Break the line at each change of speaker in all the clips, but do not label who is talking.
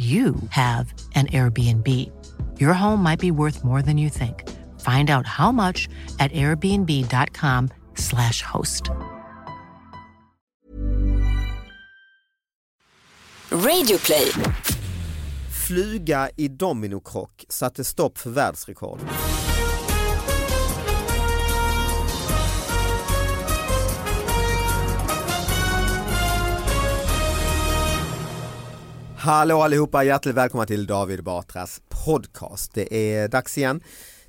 you have an Airbnb. Your home might be worth more than you think. Find out how much at airbnb.com/slash host.
Radioplay.
Flyga i dominokrock satte stopp för världsrekord. Hallå allihopa, hjärtligt välkomna till David Batras podcast. Det är dags igen.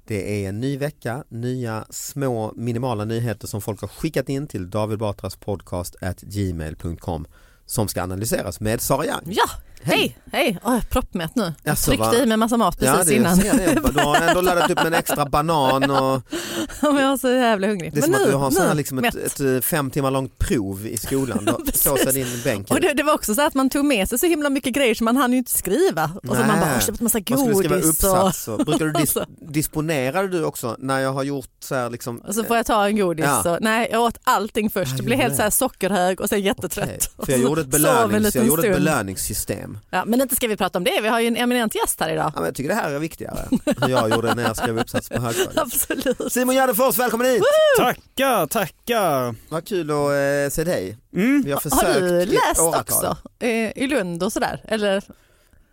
Det är en ny vecka, nya små minimala nyheter som folk har skickat in till David Batras podcast at gmail.com som ska analyseras med Sara Young.
Ja, hej, hej, oh, jag är proppmätt nu. Jag
Jaså,
tryckte
va?
i mig massa mat
Ja,
precis
det,
innan.
det. Du har ändå laddat upp med en extra banan och
Men jag var så jävla hungrig.
det är
Men
som
nu,
att du har sån här
nu,
liksom ett, ett eh, fem timmar långt prov i skolan. Sig din bänk.
Och det, det var också så att man tog med sig så himla mycket grejer så man hann ju inte skriva. Och så man bara köpt massa
Man skulle skriva
godis
uppsats. Och, brukar du dis,
och
disponerar du också när jag har gjort så här liksom
och så får jag ta en godis.
Ja.
Och, nej, jag åt allting först.
Ja,
Jag blev helt så här sockerhög och sen jättetrött. Och
För jag
så
gjorde ett,
sov en
belönings,
liten
jag gjorde ett
stund.
Belöningssystem.
Ja, men inte ska vi prata om det, vi har ju en eminent gäst här idag.
Ja, men jag tycker det här är viktigare. Hur jag gjorde när jag skrev uppsats på högstadiet.
Absolut.
Simon Gärdenfors, välkommen hit!
Tackar, tackar.
Vad kul att eh, se dig.
Mm.
Vi har försökt
Har du
i
läst
åratal.
också eh, i Lund och sådär? Eller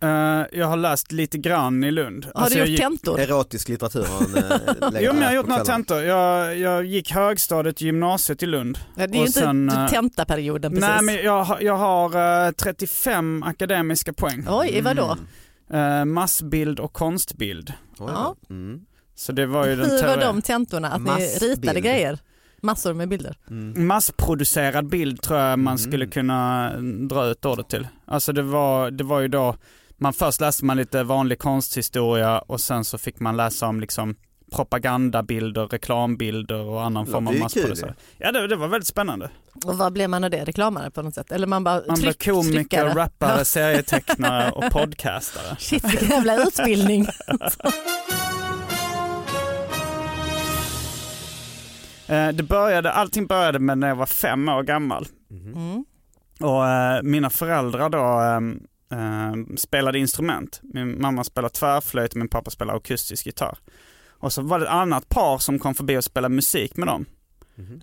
Eh, jag har läst lite grann i Lund.
har
Alltså,
du gjort
gick...
tentor?
Erotisk litteratur har han, eh,
Jo men jag har gjort några tentor. Jag, jag gick högstadiet, gymnasiet i Lund.
Ja, det är ju
och
inte
sen, eh,
tentaperioden precis.
Nej men jag, har- jag har eh, 35 akademiska poäng.
Oj, i vadå?
Eh, massbild och konstbild.
Oj,
Ja.
Mm.
Så det var ju den
Hur var de tentorna? Att ni
Massbild.
ritade grejer? Massor med bilder?
Mm.
Massproducerad bild tror jag man
Mm.
skulle kunna dra ut ordet till. Alltså det var, det var ju då, man först läste man lite vanlig konsthistoria och sen så fick man läsa om liksom propagandabilder, reklambilder och annan form av
ju
massproducerad. Ja det, det var väldigt spännande.
Och vad blev man av det? Reklamare på något sätt? Eller man bara
Man blev
tryck,
komiker,
tryckare?
rappare, serietecknare och podcastare.
Shit vilken jävla utbildning.
Eh, Det började, allting började med när jag var fem år gammal.
Mm.
Och eh, mina föräldrar då eh, spelade instrument. Min mamma spelade tvärflöjt och min pappa spelade akustisk gitarr. Och så var det ett annat par som kom förbi och spelade musik med dem.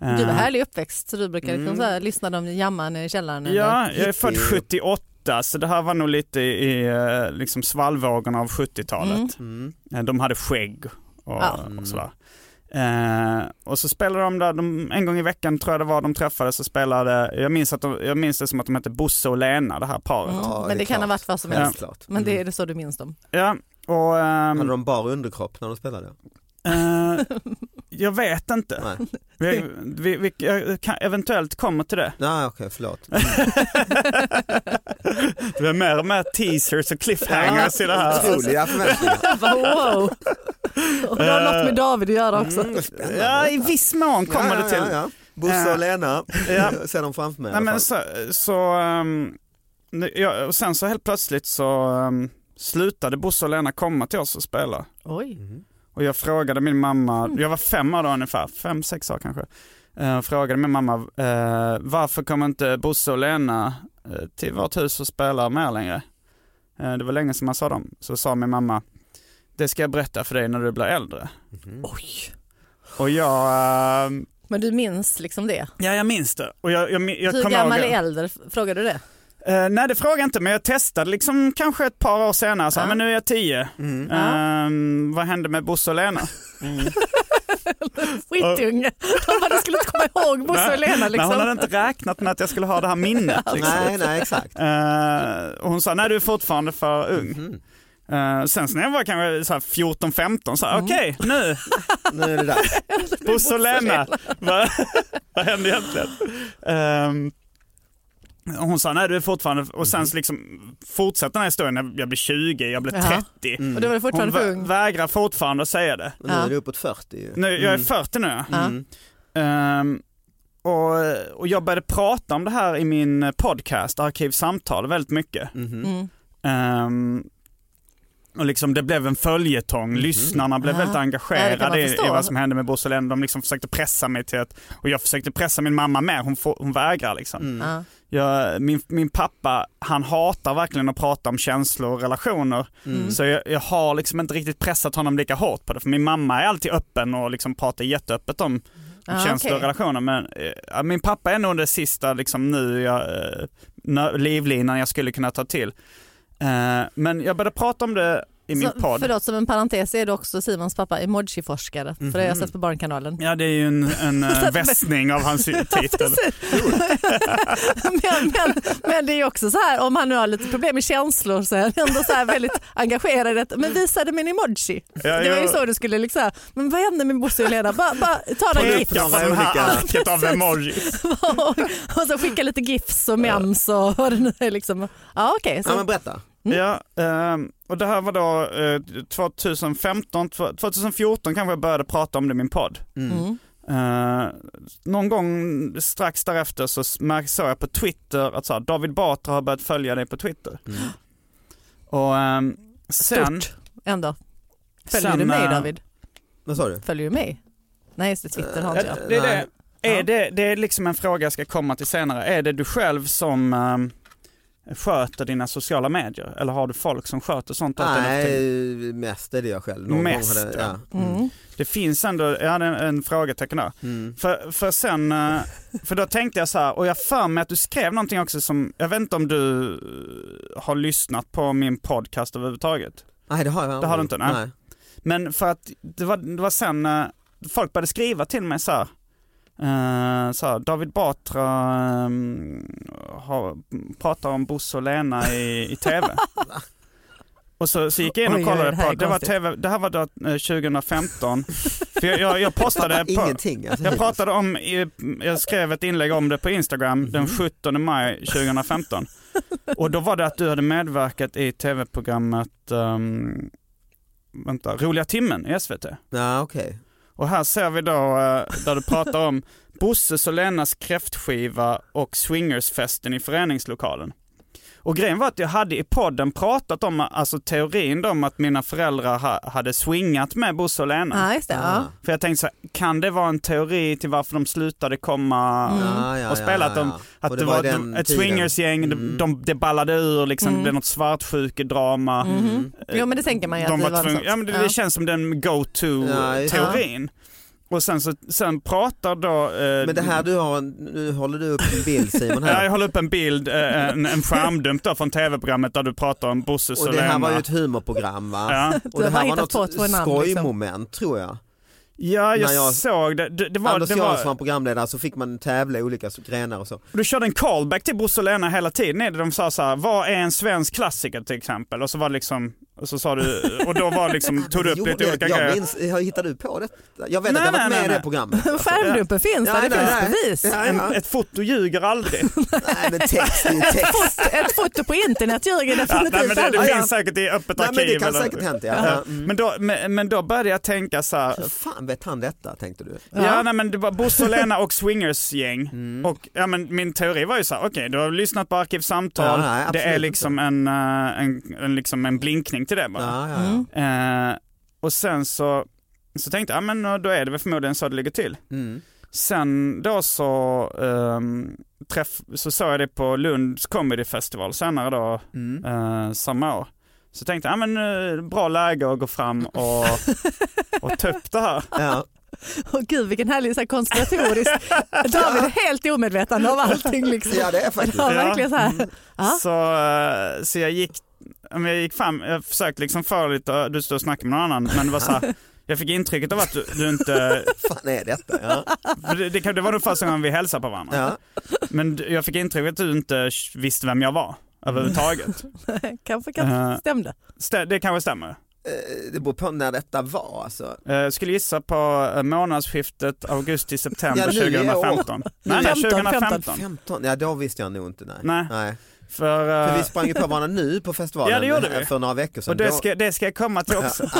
Eh,
Du var härlig uppväxt så du brukar liksom
Mm.
så här, lyssna de jamma i källaren? eller?
Ja, jag är född
Hippie.
78 så det här var nog lite i, eh, liksom svallvågorna av 70-talet.
Mm.
Mm.
Eh, De hade skägg och,
Ja.
och sådär. Eh, och så spelade de där, de, en gång i veckan tror jag det var de träffades och spelade, jag minns, att de, jag minns det som att de hette Bosse och Lena det här paret.
Mm.
Ja,
Men
det
det,
är
kan ha
klart.
varit vad som helst.
klart.
Men det
Mm.
är det så du minns dem?
Ja, och ehm,
Hade de bara underkropp när de spelade?
eh, jag vet inte. Vi, vi, vi jag kan, eventuellt kommer till det.
Nej okej förlåt.
Det är mer och mer teasers och cliffhangers i det här.
Otroliga förväntningar.
Wow! Och det har något med David att göra också.
Mm.
Ja, i viss mån kommer
ja,
det till.
Ja, ja. Bosse och Lena,
Ja.
ser dem framför mig
Nej, men så, så ehm, ja, och sen så helt plötsligt så ehm, slutade Bosse och Lena komma till oss och spela.
Oj.
Mhm.
Och jag frågade min mamma, jag var fem år då ungefär, fem, sex år kanske. Uh, frågade min mamma, eh, varför kommer inte Bosse och Lena eh, till vårt hus och spelar mer längre? Eh, Det var länge sedan man sa dem. Så sa min mamma, det ska jag berätta för dig när du blir äldre.
Oj.
Och jag, eh,
Men du minns liksom det?
ja jag minns det. Och jag, jag, jag
Hur
kommer
gammal
ihåg,
är äldre? Frågade du det?
Eh, nej det frågar jag inte men jag testade liksom kanske ett par år senare, så,
Ja.
men nu är jag tio.
Mm.
Ehm, vad hände med Bosse och Lena?
Skitunge. De skulle inte komma ihåg Bosse och Lena
Nej,
liksom.
hon hade inte räknat med att jag skulle ha det här minnet. Liksom.
Nej, nej exakt.
Eh, och hon sa, nej du är fortfarande för ung.
Mhm.
Eh, sen så när jag var kanske så här 14-15 sa jag,
Mm.
okej nu,
Nu är det där.
Bosse och Lena, vad, vad hände egentligen? Och hon sa, nej du är fortfarande, och sen så liksom fortsätter den här historien, när jag blir 20, jag blir
Jaha.
30.
Och du var
Hon
fortfarande för
vä-
ung.
vägrar fortfarande att säga det.
Nu är det uppåt 40 ju.
Nu, jag är 40 nu.
Ja.
Mm.
Ehm, och, och jag började prata om det här i min podcast, Arkivsamtal, väldigt mycket.
Mhm.
Mm.
Ehm, och liksom det blev en följetong, lyssnarna blev
Ja.
väldigt
Ja,
engagerade
man
i, i vad som hände med Bosse och Lena. De liksom försökte pressa mig till att, och jag försökte pressa min mamma med, hon, får, hon vägrar liksom.
Mm.
Ja.
Jag, min, min pappa, han hatar verkligen att prata om känslor och relationer.
Mm.
Så jag, jag har liksom inte riktigt pressat honom lika hårt på det. För min mamma är alltid öppen och liksom pratar jätteöppet om, om
Ah,
känslor och
okej.
relationer. Men eh, min pappa är nog det sista liksom nu jag, nö- livlinan jag skulle kunna ta till. Eh, men jag började prata om det i min
Så,
podd.
förlåt, som en parentes är du också Simons pappa emoji-forskare. För det har jag sett på Barnkanalen.
Ja det är ju en, en eh, vässning av hans titel.
men, men, men det är ju också så här, om han nu har lite problem med känslor så är han ändå så här väldigt engagerad i detta. Men visa det med en emoji.
Ja,
det var ju så du skulle liksom, men vad hände med Bosse och Lena? Bara, bara ta några
några
på det här arket av emojis.
och, och så skicka lite gifs och mems och vad det nu är. Liksom. Ja okej, så-
Ja men berätta.
Ja, ehm, och det här var då eh, 2015, tw- 2014 kanske jag började prata om det i min podd.
mm.
Eh, någon gång strax därefter så såg jag på Twitter att så här, David Batra har börjat följa dig på Twitter.
Mm.
Och ehm, sen,
Stort ändå. Följer
sen,
du mig
eh,
David?
Vad sa du?
Följer du mig? Nej just det, Twitter har inte
Ja,
jag.
det, är det, är det, det är liksom en fråga jag ska komma till senare. Är det du själv som ehm, sköter dina sociala medier? Eller har du folk som sköter sånt?
Nej, mest är det jag själv. Någon
Mest,
det, ja.
Mm.
Mm.
Det finns ändå, jag hade en, en frågetecken där.
Mm.
För, för sen, eh, för då tänkte jag så här, och jag för mig att du skrev någonting också som, jag vet inte om du eh, har lyssnat på min podcast överhuvudtaget.
Nej det har jag
Det har du inte, nej. Men för att det var, det var sen, eh, folk började skriva till mig så här, eh, så David Batra eh, har, pratar om Bosse och Lena i, i tv. Och så, så gick jag in och
Oj, oj,
kollade
det
på, det var. TV, det här var då eh, 2015. För jag, jag, jag postade på,
Ingenting. Alltså,
jag pratade om, jag skrev ett inlägg om det på Instagram den 17 maj 2015. Och då var det att du hade medverkat i tv-programmet um, vänta, Roliga timmen i SVT.
Ja okej.
Och här ser vi då eh, där du pratar om Bosses och Lenas kräftskiva och swingersfesten i föreningslokalen. Och grejen var att jag hade i podden pratat om alltså teorin då om att mina föräldrar ha, hade swingat med Bosse och Lena.
Ja, just det. Ja.
Ah.
För jag tänkte så här, kan det vara en teori till varför de slutade komma
Mm.
Ja,
och spela? Att, de,
ja.
att
Och
det,
det var
var ett swingersgäng,
Mm.
de, de, det ballade ur, liksom,
Mm.
det blev något svartsjukedrama.
Mhm. Jo men det tänker man ju att
De
det
var
var något
ja, men det, det känns som den
det.
go-to-teorin. Och sen, så, sen pratar då... eh,
Men det här du har, nu håller du upp en bild Simon
Ja, jag
här.
håller upp en bild, eh, en, en skärmdump då från tv-programmet där du pratar om Bosses
Och
och
det här var ju ett humorprogram va?
Ja,
Och det här var något
liksom.
skojmoment tror jag.
ja jag,
jag-
såg det. Det, det var,
Anders
det
Jansson var
var,
programledare så fick man tävla i olika grenar och så.
du körde en callback till Bosse och Lena hela tiden. De sa så här, vad är en svensk klassiker till exempel? Och så var det liksom, och så sa du, och då var liksom, tog du upp lite
jag-
olika
jag
grejer.
minns, jag hittade du på det? Jag vet
Nej,
att jag varit
nej,
med i
nej,
det programmet. Alltså,
Skärmdumpen finns där,
Ja,
det
nej,
finns
nej.
bevis.
Ja,
En,
ja.
ett foto ljuger aldrig.
Nej men text är text.
Ett foto på internet ljuger
Ja,
definitivt
nej, men det, det
Ja, ja.
finns säkert i öppet
Nej
arkiv.
men det kan
eller-
säkert hänt ja.
Ja.
ja. Mm.
Men, då, men, men då började jag tänka så här,
Hur fan vet han detta tänkte du?
Ja, nej, men det var Bosse och Lena och swingersgäng.
Mm.
Och ja, men min teori var ju så här, okej du har lyssnat på Arkivsamtal,
Ja, nej,
det är liksom en, eh, en, en, liksom en blinkning till det bara.
Ja, ja, ja.
Mm.
Eh, och sen så, så tänkte jag, ja men då är det väl förmodligen så det ligger till.
Mm.
sen då så, um, träff, så såg jag det på Lunds Comedy Festival senare då,
Mm.
eh, samma år. Så tänkte jag, ja, men eh, bra läge att gå fram och, och ta upp det här.
Ja.
Åh gud vilken härlig så här, konspiratorisk, David är helt omedveten om allting liksom.
ja, det är faktiskt.
Ja,
Ja.
verkligen så här. Ja.
Så, eh, så jag gick, jag gick fram, jag försökte liksom få lite, du står och snackar med någon annan, men det var så här, jag fick intrycket av att du, du inte,
fan är detta? Ja.
det, det, det var nog första gången vi hälsade på varandra.
Ja.
Men jag fick intrycket att du inte visste vem jag var överhuvudtaget.
Kanske kanske
Eh.
stämde.
Stä- Det kanske stämmer.
Eh, Det beror på när detta var alltså.
Jag skulle gissa på eh, månadsskiftet augusti-september
Ja, nu i år.
2015. Nej, nej,
15,
2015.
15, ja då visste jag nog inte nej.
Nej.
nej.
För,
För
eh,
vi sprang ju på varandra nu på festivalen
Ja, det gjorde
eh,
vi.
för några veckor sedan.
och det ska, det ska jag komma till också.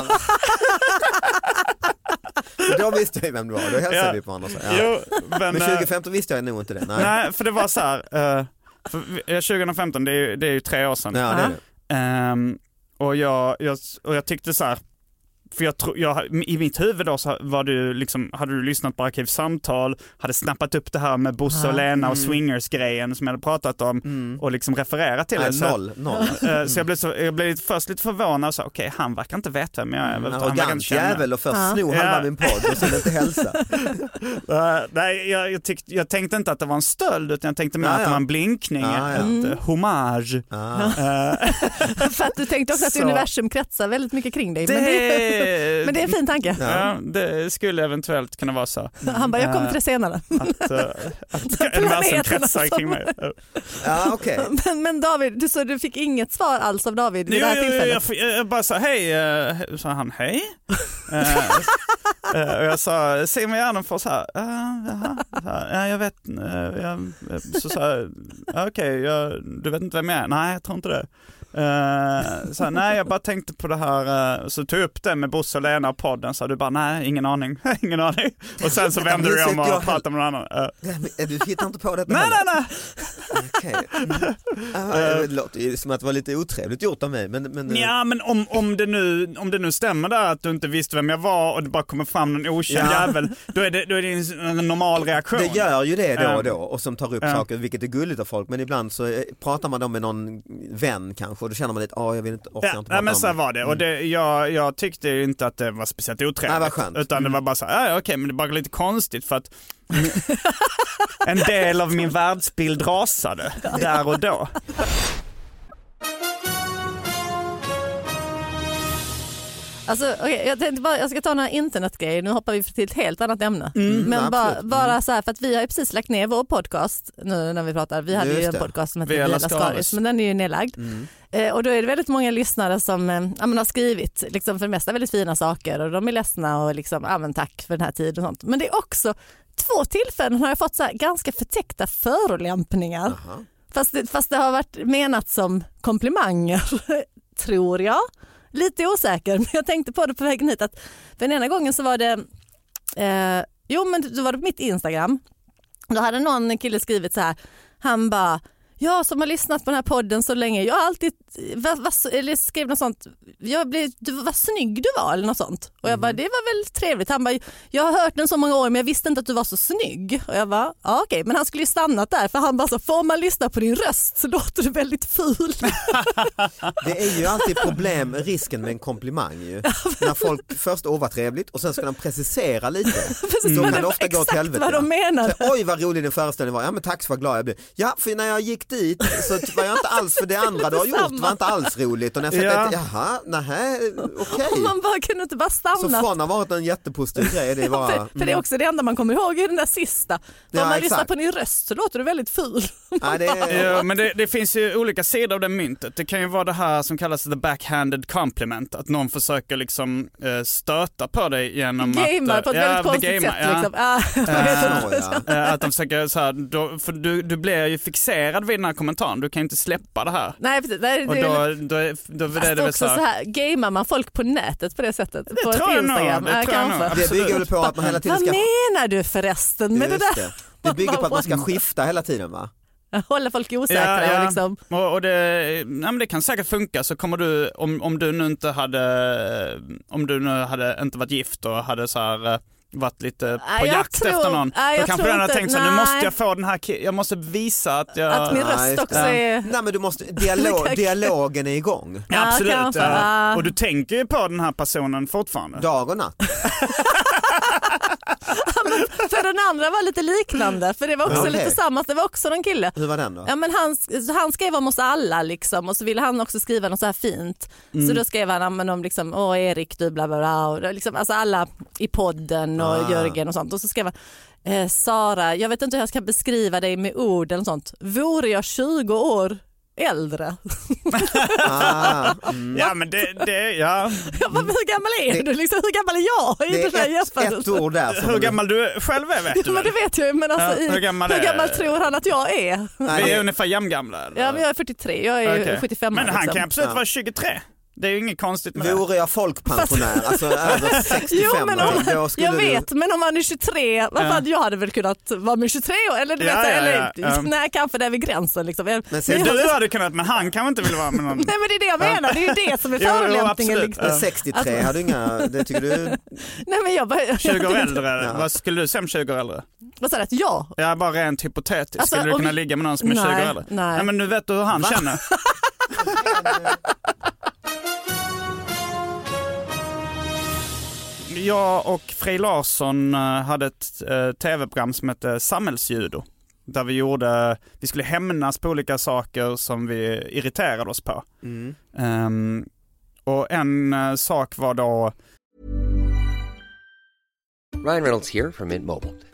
Då visste ju vem du var, då hälsade
Ja.
vi på varandra. Så, ja.
Jo, men,
Men
eh,
2015 visste jag nog inte det. Nej.
Nej, för det var så här. eh, för, vi- eh, 2015, det är, ju, det är ju tre år sedan.
Ja, det det.
Ehm, och, jag, jag, och jag tyckte så här, för jag tror, jag, i mitt huvud då så var du liksom, hade du lyssnat på Arkivsamtal, hade snappat upp det här med Bosse och Lena och swingers-grejen som jag hade pratat om och liksom refererat till
Nej,
det. Så,
noll, noll.
eh, så jag blev, så, jag blev först lite förvånad och sa okej, han verkar inte veta vem jag är. Inte
arrogant jävel och först
Ja.
sno halva min podd och sen inte hälsa.
Eh, nej, jag, jag, tyckte, jag tänkte inte att det var en stöld utan jag tänkte mer
Ja,
att det
ja.
var en blinkning,
Ja, ja.
ett eh, hommage.
Ah.
Eh,
För att du tänkte också att
Så.
universum kretsar väldigt mycket kring dig. Men det,
det,
men det är en fin tanke.
Ja, det skulle eventuellt kunna vara så.
Han bara, jag kommer till det senare.
Att, uh, att universum kretsar kring mig.
Ja, okej.
Men, men David, du, så du fick inget svar alls av David vid
Jo,
det här tillfället?
jag, jag, jag bara sa hej, uh, sa han hej? Eh, eh, och jag sa Simon Gärdenfors här, uh, jaha, Så här, ja jag vet, uh, jag, så sa jag, "Ja, okej, jag- du vet inte vem jag är? Nej jag tror inte det. Uh, så här, nej jag bara tänkte på det här, eh, så tog jag upp det med Bosse och Lena och podden, så du bara nej ingen aning, ingen aning. Och sen så vände du om och pratade med någon annan.
Nej, Du hittar inte på detta
nej
heller?
nej nej!
Okej. Mm. Ah, det låter ju som att det var lite otrevligt gjort av mig. Men, men,
Ja men om, om, det nu, om det nu stämmer där att du inte visste vem jag var och det bara kommer fram någon okänd
Ja.
jävel, då är det, då är det en, normal reaktion.
Det gör ju det då och då och som tar upp saker, vilket är gulligt av folk. Men ibland så pratar man då med någon vän kanske då känner man lite, ja jag vill inte, orkar
Ja,
inte prata
men så var det och det, jag, jag tyckte inte att det var speciellt
Nej,
otrevligt.
skönt.
utan det var bara så här, ja, okej men det bara lite konstigt för att en del av min världsbild rasade där och då.
Alltså, okay, jag, tänkte bara, jag ska ta några internetgrejer, nu hoppar vi till ett helt annat ämne.
Mm,
Men bara,
absolut.
bara så här, för att vi har ju precis lagt ner vår podcast nu när vi pratar. Vi hade ju
Just
en
det.
podcast som hette
Lascaris.
Lascaris, men den är ju nedlagd.
Mm.
Eh, och då är det väldigt många lyssnare som eh, ja, har skrivit liksom för det mesta väldigt fina saker och de är ledsna och liksom, ja, men tack för den här tiden och sånt. Men det är också två tillfällen har jag fått så här ganska förtäckta förolämpningar.
Aha.
Fast det, fast det har varit menat som komplimanger, tror jag. Lite osäker, men jag tänkte på det på vägen hit. Att den ena gången så var det, eh, jo men då var det på mitt Instagram. Då hade någon kille skrivit så här, han bara, jag som har lyssnat på den här podden så länge, jag har alltid, vad, vad, eller skrev något sånt, jag blev, du, vad snygg du var eller något sånt. Och jag bara, det var väl trevligt. Han bara, jag har hört den så många år men jag visste inte att du var så snygg. Och jag bara, ja okej, men han skulle ju stannat där för han bara, så, får man lyssna på din röst så låter du väldigt ful.
Det är ju alltid problem, risken med en komplimang ju. När folk först, åh vad trevligt och sen ska de precisera lite.
Precis,
Då
men
kan
det
ofta gå
exakt
helvete.
vad de menade.
Så, Oj vad rolig din föreställning var, ja men tack så vad glad jag blev. Ja för när jag gick dit så var jag inte alls, för det andra du har gjort var inte alls roligt och när jag
Ja.
ja. jaha, nähä, okej.
Man bara kunde inte bara
Så
stanna.
från att ha varit en jättepositiv grej, det är bara...
för, för det är också det enda man kommer ihåg i den där sista. Om
Ja,
man
exakt.
lyssnar på din röst så låter du väldigt ful.
Nej, det är,
Ja, men det, det finns ju olika sidor av det myntet. Det kan ju vara det här som kallas the backhanded compliment, att någon försöker liksom eh, stöta på dig genom
Gamar
att...
på ett
ja,
väldigt konstigt
gamar,
sätt.
ja.
Liksom. Ah,
så, ja.
Eh, Att de försöker så här, då, för du, du blir ju fixerad vid den här kommentaren, du kan ju inte släppa det här.
Nej, precis. Nej,
Och
det,
då, då, är- då är det väl så
så
här,
här, gamar man folk på nätet på det sättet? på
tror jag nog,
Instagram?
det
Ja,
tror jag nog.
det bygger väl på att man hela tiden
Vad
ska...
menar du förresten med det där?
det. det bygger på att man ska skifta hela tiden va?
Hålla folk osäkra
Ja, ja.
och liksom.
Och, och det, nej men det kan säkert funka så kommer du, om, om du nu inte hade, om du nu hade inte varit gift och hade så här, eh, varit lite på
Nej,
jakt
tror-
efter någon.
nej,
Då
jag
kanske
tror
den har
inte-
tänkt så, nu måste jag få den här jag måste visa att jag...
Att min röst också
det.
är...
Nej men du måste, dialog, dialogen är igång.
Ja, absolut. ja.
Ja.
Och du tänker ju på den här personen fortfarande.
Dag och natt.
För den andra var lite liknande, för det var också
Okej.
lite samma, det var också någon kille.
Hur var den då?
Ja, men han, han skrev om oss alla liksom, och så ville han också skriva något så här fint.
Mm.
Så då skrev han men om liksom, Åh, Erik du bla bla bla, och liksom, alltså alla i podden och
Ah.
Jörgen och sånt. Och så skrev han eh, Sara, jag vet inte hur jag ska beskriva dig med ord eller sånt. Vore jag 20 år äldre?
Ah, mm.
Ja men det, det ja.
Jag bara, hur gammal är
Det-
du? Liksom, hur gammal är jag? i
Det är ett, ett ord där. som
Hur gammal du själv är vet du
Ja, men det vet jag men alltså,
Ja,
i,
hur gammal
hur gammal tror han att jag är?
Vi är ungefär jämngamla?
Ja, men jag är 43, jag är
Okej.
75
Men han
liksom.
kan absolut
Ja.
vara 23. Det är ju inget konstigt med det.
Vore jag folkpensionär, alltså över 65
Jo, men om,
då skulle
jag
du...
vet, men om man är 23, vad fan, jag hade väl kunnat vara med 23 år, eller du
Ja,
vet,
ja,
eller,
ja,
nej kanske där vid gränsen liksom. Men,
Men sen-
jag,
Du hade kunnat men han kanske inte vill vara med någon.
nej men det är det jag menar, det är ju det som är förolämpningen. liksom.
Men 63 hade inga, det tycker du?
Nej men jag bara,
20 år äldre,
Ja.
vad skulle du säga om 20 år äldre?
vad sa du, att jag?
Ja bara rent hypotetiskt,
Alltså,
skulle du
om
kunna
vi-
ligga med någon som är 20 år
Nej,
äldre?
nej.
Nej men nu vet du hur han känner. Jag och Frej Larsson eh, hade ett eh, tv-program som hette Samhällsjudo. Där vi gjorde, vi skulle hämnas på olika saker som vi irriterade oss på.
Mm.
Ehm, och en eh, sak var då
Ryan Reynolds here from Mint Mobile.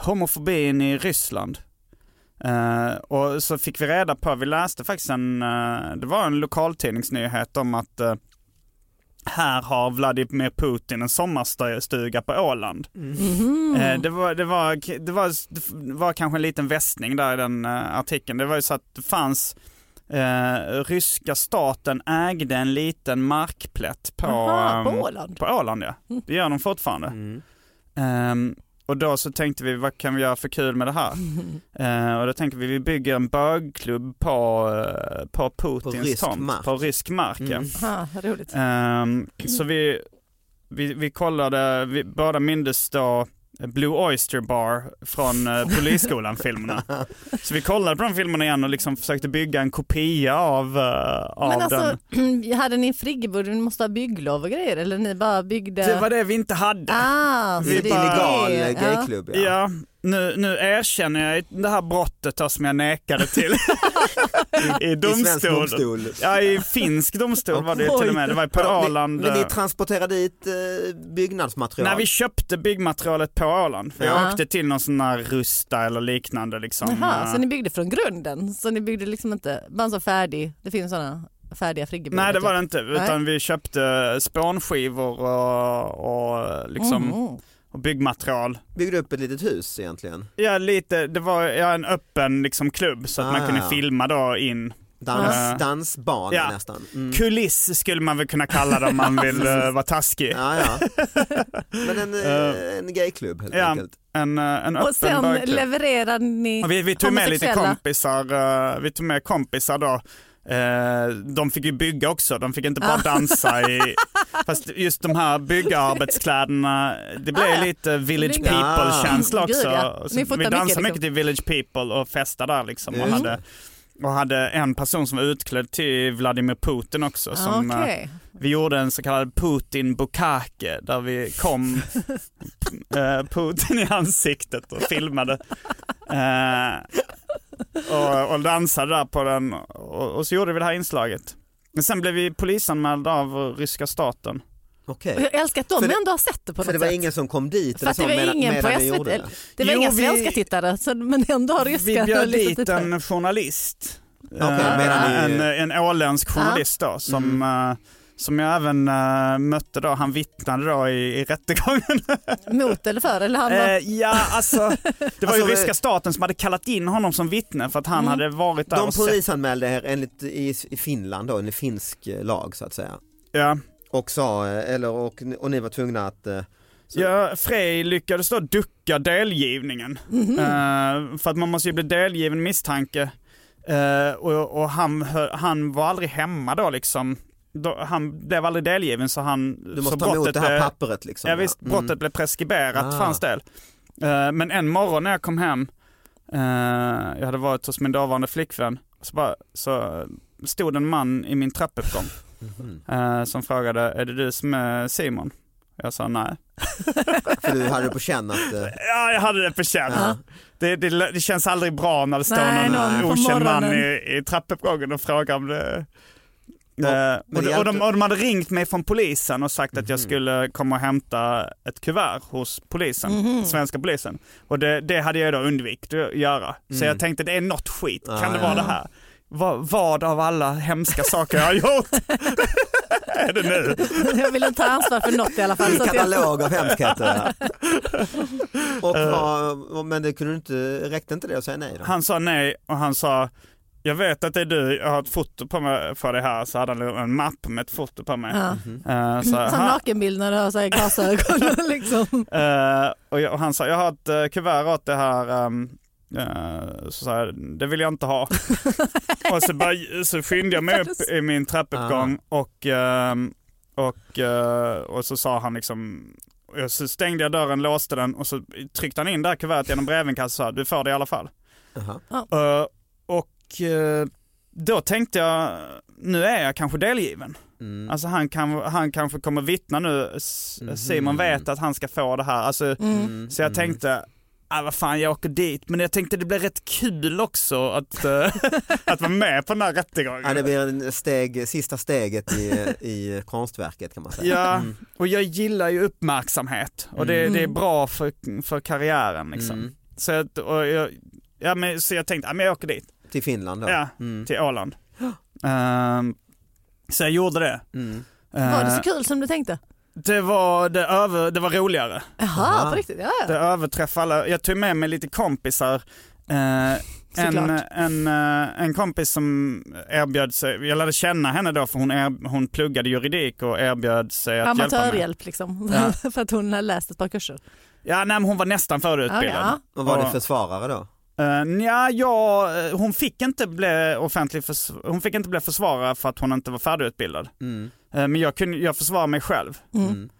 Homofobin i Ryssland. Eh, och så fick vi reda på, vi läste faktiskt en, eh, det var en lokaltidningsnyhet om att eh, här har Vladimir Putin en sommarstuga på Åland. Eh, det, var, det, var, det, var, det var kanske en liten västning där i den eh, artikeln. Det var ju så att det fanns eh, ryska staten ägde en liten markplätt på,
Aha, på
ehm,
Åland.
På Åland ja, det gör de fortfarande. Ehm, och då så tänkte vi, vad kan vi göra för kul med det här? Eh, och då tänkte vi, vi bygger en bögklubb på, eh, på Putins
rysk
tomt.
mark.
På rysk mark. ja.
Mm.
Ah, roligt.
Ehm, så vi, vi, vi kollade, vi båda mindes då Blue Oyster Bar från uh, Polisskolan-filmerna. Så vi kollade på de filmerna igen och liksom försökte bygga en kopia av, eh, av
Men alltså,
den.
hade ni friggebod, ni måste ha bygglov och grejer eller ni bara byggde?
Det var det vi inte hade.
Ah, så
Det är en
är-
illegal eh,
ja.
gayklubb ja.
Ja, nu, nu erkänner jag det här brottet som jag nekade till i, i
I svensk
domstol.
domstol.
Ja, i finsk domstol var det till och med. Det var på Åland.
Men, ni transporterar dit eh, byggnadsmaterial?
när vi köpte byggmaterialet på Åland. För
Ja.
jag åkte till någon sån här Rusta eller liknande liksom.
Jaha,
Eh,
så ni byggde från grunden? Så ni byggde liksom inte, bara sån färdig, det finns sådana färdiga friggebodar?
Nej det var det
typ.
inte, utan vi köpte spånskivor och, och, liksom,
Mm.
Och byggmaterial.
Byggde upp ett litet hus egentligen?
Ja lite, det var ja, en öppen liksom klubb så att
Ah,
man kunde
ja.
filma då in.
Dans,
Ja.
Dansban
Ja.
nästan. Mm.
Kuliss skulle man väl kunna kalla det om man vill eh, vara taskig.
Ja, ja. Men en, eh, en gayklubb helt
Ja,
enkelt.
en, eh, en
Och
öppen
sen
bögklubb.
levererar ni
Och Vi, vi tog med lite kompisar, eh, vi tog med kompisar då. Eh, De fick ju bygga också, de fick inte bara dansa i... Fast just de här byggarbetskläderna, det blev
Ah, ja.
lite Village People-känsla
Gud,
också.
ja.
Så
Ni
vi dansade
mycket,
mycket till Village People och festade där liksom. Och
Mm.
hade, och hade en person som var utklädd till Vladimir Putin också. Som, eh,
Okej.
Vi gjorde en så kallad Putin Bukake där vi kom eh, Putin i ansiktet och filmade. Eh, och, och dansade där på den och, och så gjorde vi det här inslaget. Men sen blev vi polisanmälda av ryska staten.
Okej.
Och Jag älskar att de
För det-
ändå har sett det på
För
något
det var
sätt.
ingen som kom dit
För
eller
att det var
medan,
ingen på
medan
SVT.
det?
Det var
Jo,
inga
vi-
svenska tittare så, men ändå har ryska
Vi bjöd dit
det.
en journalist.
Okej,
Eh,
medan ni-
en, en åländsk journalist då som, eh, som jag även eh, mötte då. Han vittnade då i, i rättegången.
Mot eller för? Eller han var...
Eh, ja, alltså det var ju
Alltså,
ryska staten som hade kallat in honom som vittne för att han
Mm.
hade varit där
De
och sett.
polisanmälde er enligt i, i Finland då, en finsk eh, lag så att säga.
Ja.
Och sa, eh, eller och, och ni var tvungna att Så-
Ja, Frej lyckades då ducka delgivningen.
Mhm.
Eh, för att man måste ju bli delgiven misstanke. Eh, och och han, han var aldrig hemma då liksom. Då, han blev aldrig delgiven så han...
du
så
måste ta emot det här
blev-
pappret liksom.
Ja visst,
Mm.
brottet blev preskriberat
Ah.
för hans del. Eh, men en morgon när jag kom hem, eh, jag hade varit hos min dåvarande flickvän, så, bara, så stod en man i min trappuppgång
Mhm.
eh, som frågade, är det du som är Simon? Jag sa nej.
För du hade på känn att,
Ja, jag hade det på känn.
Ja.
Det, det, det känns aldrig bra när det står
Nej,
någon,
någon
okänd man i, i trappuppgången och frågar om det.
Ja,
Eh,
men
och, och, de, och de hade ringt mig från polisen och sagt att jag
Mhm.
skulle komma och hämta ett kuvert hos polisen,
Mhm.
svenska polisen. Och det, det hade jag då undvikit att göra. Så
Mm.
jag tänkte det är något skit, kan
Ah,
det
ja.
vara det här? Vad, vad av alla hemska saker jag har gjort är det nu?
Jag vill inte ta ansvar för något i alla fall.
en
jag...
katalog av hemskheter. och vad, men det kunde inte, räckte inte det att säga nej då?
Han sa nej och han sa jag vet att det är du, jag har ett foto på mig för dig här. Så hade han en mapp med ett foto på mig.
Ja.
Eh, så,
Som nakenbild när du har så här glasögon. liksom.
eh, och, jag, och han sa, jag har ett uh, kuvert åt det här. eh, så sa jag, det vill jag inte ha. och så, bara, så skyndade jag mig upp i min trappuppgång och, ehm, och, och så sa han liksom och så stängde jag dörren, låste den och så tryckte han in det här kuvertet genom brevinkast och sa du får det i alla fall.
Jaha.
Eh, och eh, då tänkte jag, nu är jag kanske delgiven.
Mm.
Alltså han, kan, han kanske kommer vittna nu, S-
Mhm.
Simon vet att han ska få det här. Alltså,
Mm.
Så jag tänkte, ah, vad fan jag åker dit. Men jag tänkte det blir rätt kul också att, eh, att vara med på den här rättegången.
Ja, det blir en steg, sista steget i, i konstverket kan man säga.
Ja,
Mm.
och jag gillar ju uppmärksamhet och det,
Mm.
det är bra för, för karriären liksom.
Mm.
Så, att, och jag, ja, men, så jag tänkte, ah, men jag åker dit.
Till Finland då?
Ja,
Mm.
till Åland. Ehm, så jag gjorde det.
Mm.
Var det så
Eh,
kul som du tänkte?
det, var, det, över, det var roligare.
Jaha,
Aha.
på riktigt? Ja,
Det
ja.
överträffade alla. Jag tog med mig lite kompisar. Eh, en, en, eh, en kompis som erbjöd sig, jag lärde känna henne då för hon, er, hon pluggade juridik och erbjöd sig att hjälpa mig.
Amatörhjälp liksom.
Ja.
för att hon har läst ett par kurser.
Ja, nej, men hon var nästan förutbildad.
Ja,
Och var det
Och-
försvarare då?
Uh, ja, ja, eh, hon fick inte bli offentlig hon fick inte bli försvarare för att hon inte var färdigutbildad.
Mm.
Eh, men jag kunde, jag försvarade mig själv.
Mm.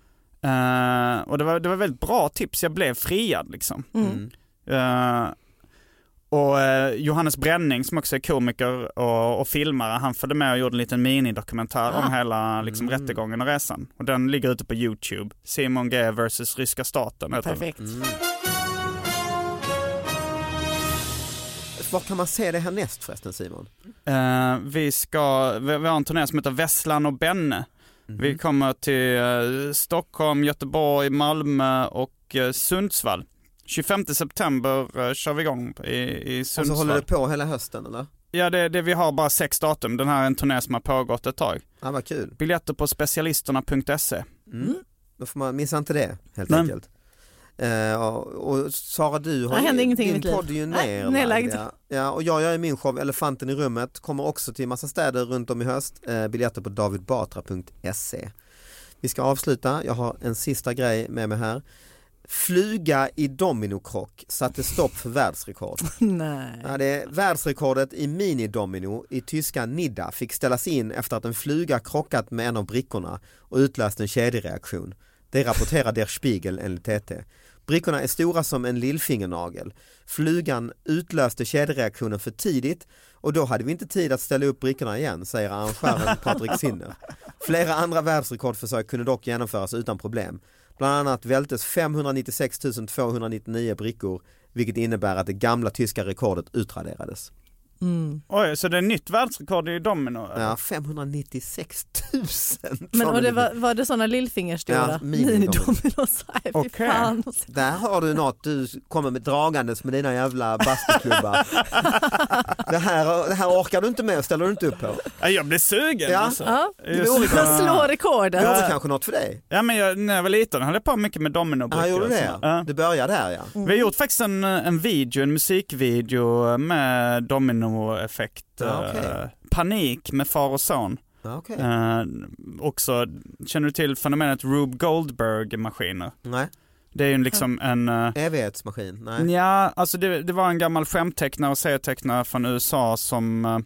Eh, och det var, det var väldigt bra tips, jag blev friad liksom.
Mm.
Eh, och Johannes Bränning som också är komiker och, och filmare, han följde med och gjorde en liten minidokumentär om
Ah.
hela liksom,
Mm.
rättegången och resan. Och den ligger ute på YouTube. Simon G vs ryska staten.
Perfekt.
Mm. Var kan man se det härnäst förresten Simon?
Eh, vi, ska, vi, vi har en turné som heter Vesslan och Benne.
Mhm.
Vi kommer till eh, Stockholm, Göteborg, Malmö och eh, Sundsvall. 25 september eh, kör vi igång i, i
Och så
Sundsvall.
håller det på hela hösten eller?
Ja, det, det, vi har bara sex datum. Den här är en turné som har pågått ett tag.
Ja vad kul.
Biljetter på specialisterna.se.
Mm. Då får man missa inte det helt
Nej.
enkelt. Eh, och, Sara du har
i
din
liv.
podd är ju nerlagd. Ja. ja, och jag gör ju min show Elefanten i rummet, kommer också till massa städer runt om i höst. Eh, biljetter på davidbatra.se. Vi ska avsluta, jag har en sista grej med mig här. Fluga i dominokrock satte stopp för världsrekord.
Nej.
Ja, det är världsrekordet i minidomino i tyska Nidda fick ställas in efter att en fluga krockat med en av brickorna och utlöst en kedjereaktion. Det rapporterar Der Spiegel enligt TT. Brickorna är stora som en lillfingernagel. Flugan utlöste kedjereaktionen för tidigt och då hade vi inte tid att ställa upp brickorna igen, säger arrangören Patrik Sinner. Flera andra världsrekordförsök kunde dock genomföras utan problem. Bland annat vältes 596 299 brickor vilket innebär att det gamla tyska rekordet utraderades.
Oj, så det är nytt världsrekord i domino?
Ja, 596 000!
Men och det var, var det sådana lillfingerstora
Ja, mini-dominos.
Okej.
fan.
Där har du något, du kommer med dragandes med dina jävla bastuklubbar. det, här, det här orkar du inte med, ställer du inte upp på.
Ja, jag blir sugen
Ja.
alltså.
Ja.
Just det.
Slå
Det
rekordet.
vore kanske något för dig.
Ja men jag, när jag var liten höll jag på mycket med dominobrickor.
Ja, gjorde det?
sånt. Ja.
Det börjar där ja.
Vi har gjort faktiskt en, en video, en musikvideo med dominoeffekt.
Ja, okej.
eh, Panik med far och son.
okej.
Eh, också, känner du till fenomenet Rube Goldberg-maskiner?
Nej,
Det är ju liksom en... eh,
evighetsmaskin. Nej.
Ja, alltså det, det var en gammal skämttecknare och serietecknare från USA som, eh,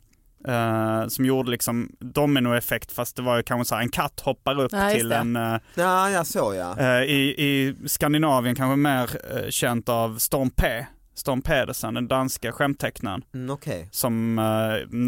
eh, som gjorde liksom dominoeffekt fast det var ju kanske så här, en katt hoppar upp
Ja,
till
det.
en eh,
Ja, jag så ja.
Eh, I, I Skandinavien kanske mer eh, känt av Storm P. Storm Pedersen, den danska skämttecknaren.
Mm, Okej.
Som eh,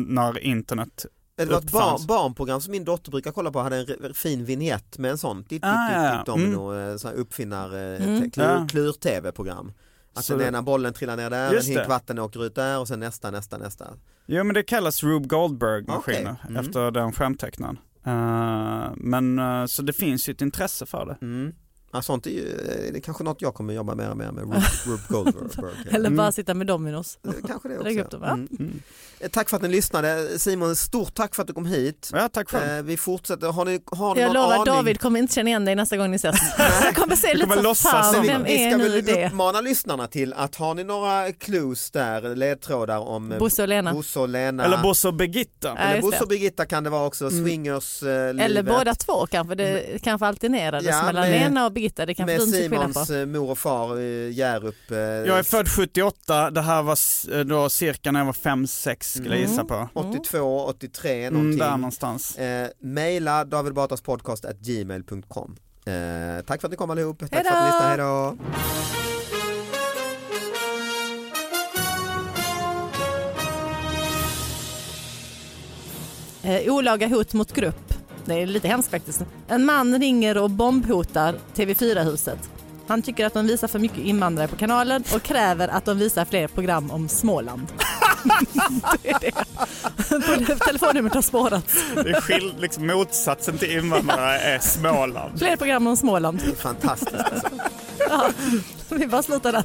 när internet...
Det var ett barn,
Uppfanns.
barnprogram som min dotter brukar kolla på, hade en fin vignett med en sån, ditt,
Ah,
ditt,
ja.
ditt domino, eh, så här uppfinnar, eh,
Mm.
klur, klur-tv-program. Att
Så
den ena bollen trillar ner där, en hink vatten åker ut där och sen nästa, nästa, nästa.
Jo men det kallas Rube Goldberg-maskiner
Okej. Mm.
efter den skämttecknaren. Eh, men eh, så det finns ju ett intresse för det.
Mm. Ja, sånt är ju, eh, det är kanske något jag kommer jobba mer och mer med, Rube, Rube Goldberg.
Eller
Mm.
bara sitta med dominos.
Eh, Kanske det
Lägg upp
också.
dem, va?
Mm.
Mm.
Eh, Tack för att ni lyssnade. Simon, stort tack för att du kom hit.
Ja, tack själv.
Eh, Vi fortsätter, har ni, har ni
Jag
någon
lovar,
aning?
David kommer inte känna igen dig nästa gång ni ses. Jag kommer se lite
kommer
så fan,
som-
vi,
vem
vi
är
ska
nu
väl
det?
uppmana lyssnarna till att har ni några clues där, ledtrådar om
Bosse och Lena.
Bosse och Lena.
Eller Bosse och Birgitta.
Ja,
Eller Bosse
det.
och Birgitta kan det vara också, swingers eh,
Eller båda två kanske, det kanske alternerades
Ja,
mellan
med-
Lena och Birgitta, det kanske
Med
du inte skilja
Simons
på.
eh, mor och far i Hjärup. eh,
Jag är född 78, det här var eh, då cirka när jag var 5-6 skulle jag gissa på.
82, 83
Mm,
någonting.
där någonstans.
Eh, maila davidbatraspodcast.gmail.com eh, Tack för att ni kom allihop. Tack
Hejdå!
för att ni lyssnade. Hejdå!
Eh, olaga hot mot grupp. Det är lite hemskt faktiskt. En man ringer och bombhotar TV4-huset. Han tycker att de visar för mycket invandrare på kanalen och kräver att de visar fler program om Småland. det är det. På telefonnumret har spårats.
Det är skill- liksom motsatsen till invandrare är Småland.
Fler program om Småland.
Det är fantastiskt alltså.
Ja, vi bara slutar där.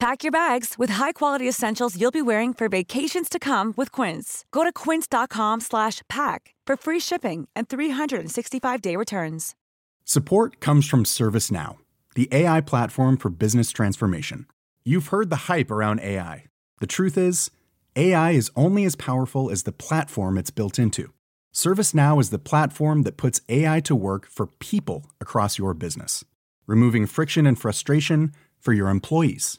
Pack your bags with high-quality essentials you'll be wearing for vacations to come with Quince. Go to quince.com slash pack for free shipping and 365-day returns.
Support comes from ServiceNow, the AI platform for business transformation. You've heard the hype around AI. The truth is, AI is only as powerful as the platform it's built into. ServiceNow is the platform that puts AI to work for people across your business, removing friction and frustration for your employees,